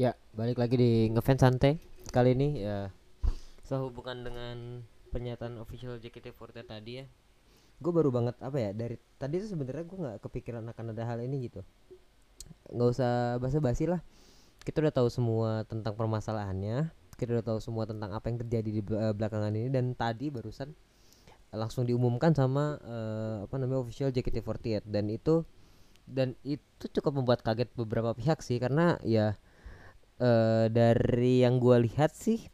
Ya, balik lagi di ngefans santai kali ini ya sehubungan dengan pernyataan official JKT48 tadi ya. Gue baru banget apa ya dari tadi tuh sebenarnya gue nggak kepikiran akan ada hal ini gitu. Nggak usah basa-basi lah. Kita udah tahu semua tentang permasalahannya. Kita udah tahu semua tentang apa yang terjadi di eh, belakangan ini dan tadi barusan langsung diumumkan sama eh, apa namanya official JKT48 dan itu dan itu cukup membuat kaget beberapa pihak sih karena ya eh dari yang gua lihat sih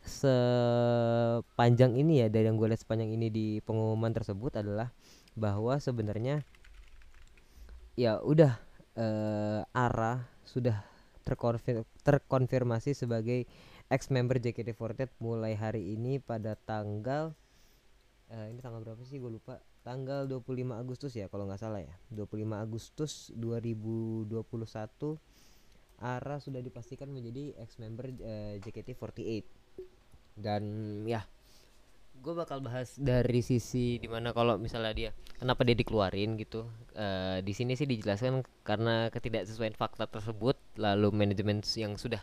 sepanjang ini ya dari yang gue lihat sepanjang ini di pengumuman tersebut adalah bahwa sebenarnya ya udah eh Ara sudah terkonfir- terkonfirmasi sebagai ex member JKT48 mulai hari ini pada tanggal eh, ini tanggal berapa sih? Gue lupa. Tanggal 25 Agustus ya kalau nggak salah ya. 25 Agustus 2021 Ara sudah dipastikan menjadi ex member eh, JKT48 dan ya gue bakal bahas dari sisi di mana kalau misalnya dia kenapa dia dikeluarin gitu. Eh, di sini sih dijelaskan karena ketidaksesuaian fakta tersebut lalu manajemen yang sudah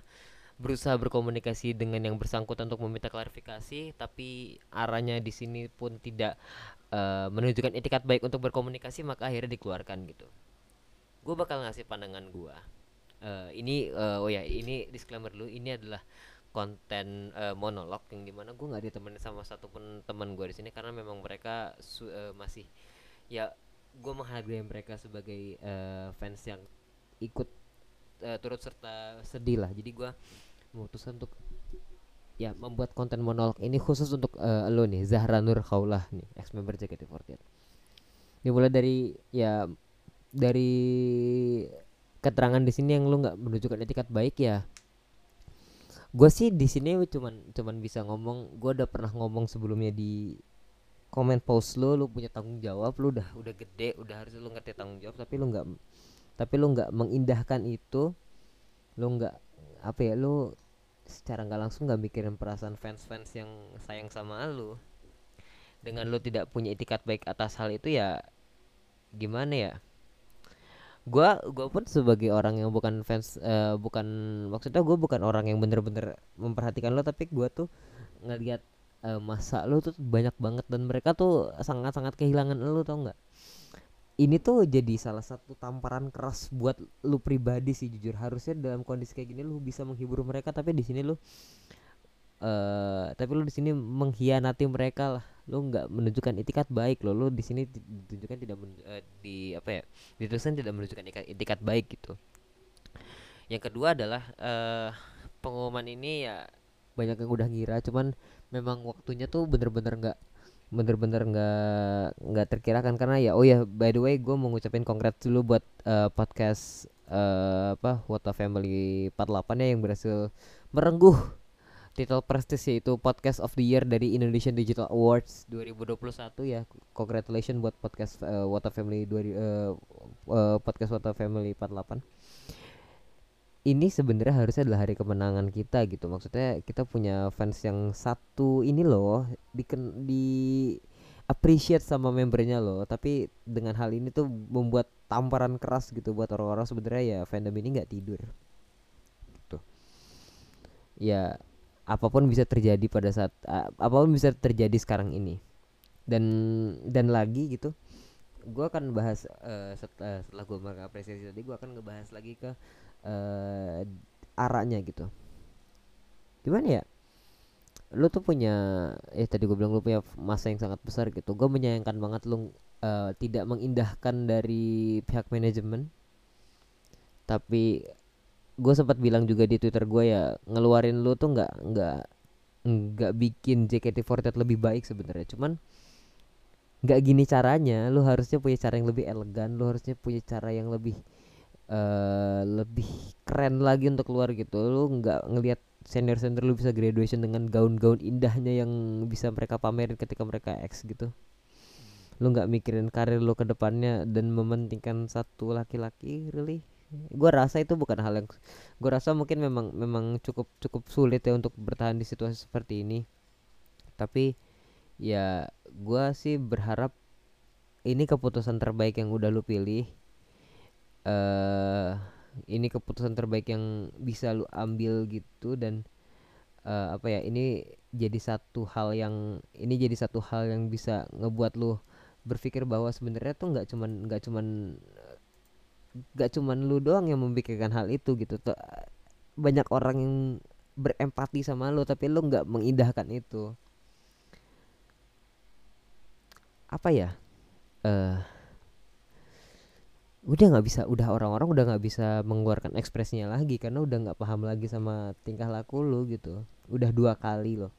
berusaha berkomunikasi dengan yang bersangkutan untuk meminta klarifikasi tapi arahnya di sini pun tidak eh, menunjukkan etikat baik untuk berkomunikasi maka akhirnya dikeluarkan gitu. Gue bakal ngasih pandangan gue Eh, ini eh, oh ya ini disclaimer dulu. Ini adalah konten eh, monolog yang di mana gue nggak ditemenin sama satupun teman gue di sini karena memang mereka su- eh, masih ya gue menghargai mereka sebagai eh, fans yang ikut eh, turut serta sedih lah. Jadi gue memutuskan untuk ya membuat konten monolog ini khusus untuk eh, lo nih Zahra Nur Khaulah nih ex member JKT48 dimulai dari ya dari keterangan di sini yang lu nggak menunjukkan etikat baik ya. Gue sih di sini cuman cuman bisa ngomong gue udah pernah ngomong sebelumnya di komen post lu lu punya tanggung jawab lu udah udah gede udah harus lu ngerti tanggung jawab tapi lu nggak tapi lu nggak mengindahkan itu lu nggak apa ya lu secara nggak langsung nggak mikirin perasaan fans-fans yang sayang sama lu. Dengan lu tidak punya etikat baik atas hal itu ya gimana ya gua gua pun sebagai orang yang bukan fans eh, bukan maksudnya gue bukan orang yang bener-bener memperhatikan lo tapi gua tuh ngelihat eh, masa lo tuh banyak banget dan mereka tuh sangat-sangat kehilangan lo tau nggak? Ini tuh jadi salah satu tamparan keras buat lu pribadi sih jujur. Harusnya dalam kondisi kayak gini lu bisa menghibur mereka tapi di sini lu eh tapi lu di sini mengkhianati mereka lah. Lu nggak menunjukkan itikat baik lo lu di sini di- ditunjukkan tidak men- eh, di apa ya dituliskan tidak menunjukkan itikat, baik gitu. Yang kedua adalah eh pengumuman ini ya banyak yang udah ngira cuman memang waktunya tuh bener-bener nggak bener-bener nggak nggak terkirakan. Karena ya oh ya by the way gue mau ngucapin congrats dulu buat eh, podcast eh, apa What a Family 48 ya yang berhasil merengguh titel prestis yaitu Podcast of the Year dari Indonesian Digital Awards 2021 ya. Congratulations buat podcast uh, a Family 2 uh, uh, podcast a Family 48. Ini sebenarnya harusnya adalah hari kemenangan kita gitu. Maksudnya kita punya fans yang satu ini loh diken di appreciate sama membernya loh. Tapi dengan hal ini tuh membuat tamparan keras gitu buat orang-orang sebenarnya ya fandom ini nggak tidur. Gitu. Ya apa pun bisa terjadi pada saat a- apa pun bisa terjadi sekarang ini. Dan dan lagi gitu gue akan bahas eh, setelah setelah gue mengapresiasi tadi gue akan ngebahas lagi ke eh arahnya gitu. Gimana ya? Lu tuh punya eh tadi gue bilang lu punya masa yang sangat besar gitu. Gue menyayangkan banget lu eh, tidak mengindahkan dari pihak manajemen. Tapi gue sempat bilang juga di twitter gue ya ngeluarin lu tuh nggak nggak nggak bikin JKT48 lebih baik sebenarnya. Cuman nggak gini caranya. Lu harusnya punya cara yang lebih elegan lu harusnya punya cara yang lebih eh lebih keren lagi untuk keluar gitu. Lu nggak ngelihat senior senior lu bisa graduation dengan gaun-gaun indahnya yang bisa mereka pamerin ketika mereka X gitu. Lu nggak mikirin karir lu ke depannya dan mementingkan satu laki-laki really gua rasa itu bukan hal yang gua rasa mungkin memang memang cukup cukup sulit ya untuk bertahan di situasi seperti ini. Tapi ya gua sih berharap ini keputusan terbaik yang udah lu pilih. Eh ini keputusan terbaik yang bisa lu ambil gitu dan uh, apa ya ini jadi satu hal yang ini jadi satu hal yang bisa ngebuat lu berpikir bahwa sebenarnya tuh nggak cuman nggak cuman nggak cuman lu doang yang memikirkan hal itu gitu. Tuh banyak orang yang berempati sama lu tapi lu nggak mengindahkan itu. Apa ya? Eh uh, udah nggak bisa udah orang-orang udah nggak bisa mengeluarkan ekspresinya lagi karena udah nggak paham lagi sama tingkah laku lu gitu. Udah dua kali loh.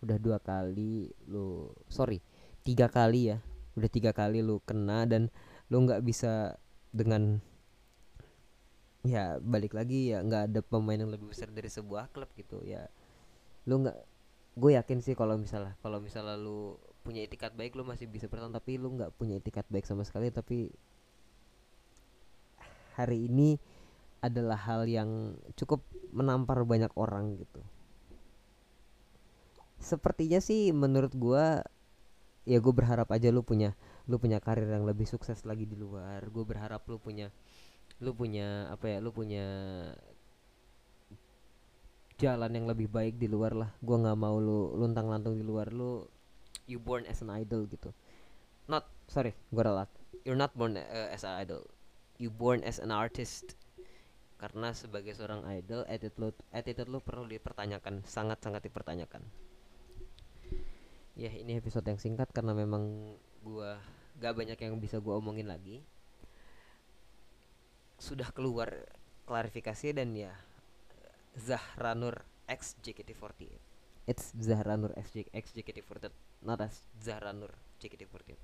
Udah dua kali lu sorry tiga kali ya. Udah tiga kali lu kena dan lu nggak bisa dengan ya balik lagi ya nggak ada pemain yang lebih besar dari sebuah klub gitu ya. Lu nggak gue yakin sih kalau misalnya kalau misalnya lu punya etikat baik lu masih bisa bertahan tapi lu nggak punya etikat baik sama sekali. Tapi hari ini adalah hal yang cukup menampar banyak orang gitu. Sepertinya sih menurut gua ya gue berharap aja lu punya lu punya karir yang lebih sukses lagi di luar. Gue berharap lu punya lu punya apa ya lu punya jalan yang lebih baik di luar lah. Gue nggak mau lu luntang lantung di luar. Lu you born as an idol gitu. Not sorry gue ralat. You're not born uh, as an idol. You born as an artist. Karena sebagai seorang idol attitude lo attitude lo perlu dipertanyakan. Sangat sangat dipertanyakan. Ya ini episode yang singkat karena memang gua gak banyak yang bisa gua omongin lagi sudah keluar klarifikasi dan ya Zahranur X JKT48 it's Zahranur X, X JKT48 not as Zahranur JKT48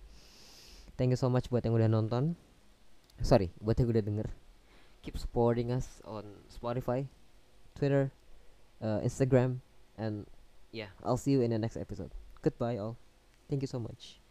thank you so much buat yang udah nonton. Sorry buat yang udah denger. Keep supporting us on Spotify Twitter uh, Instagram and yeah I'll see you in the next episode. Goodbye all. Thank you so much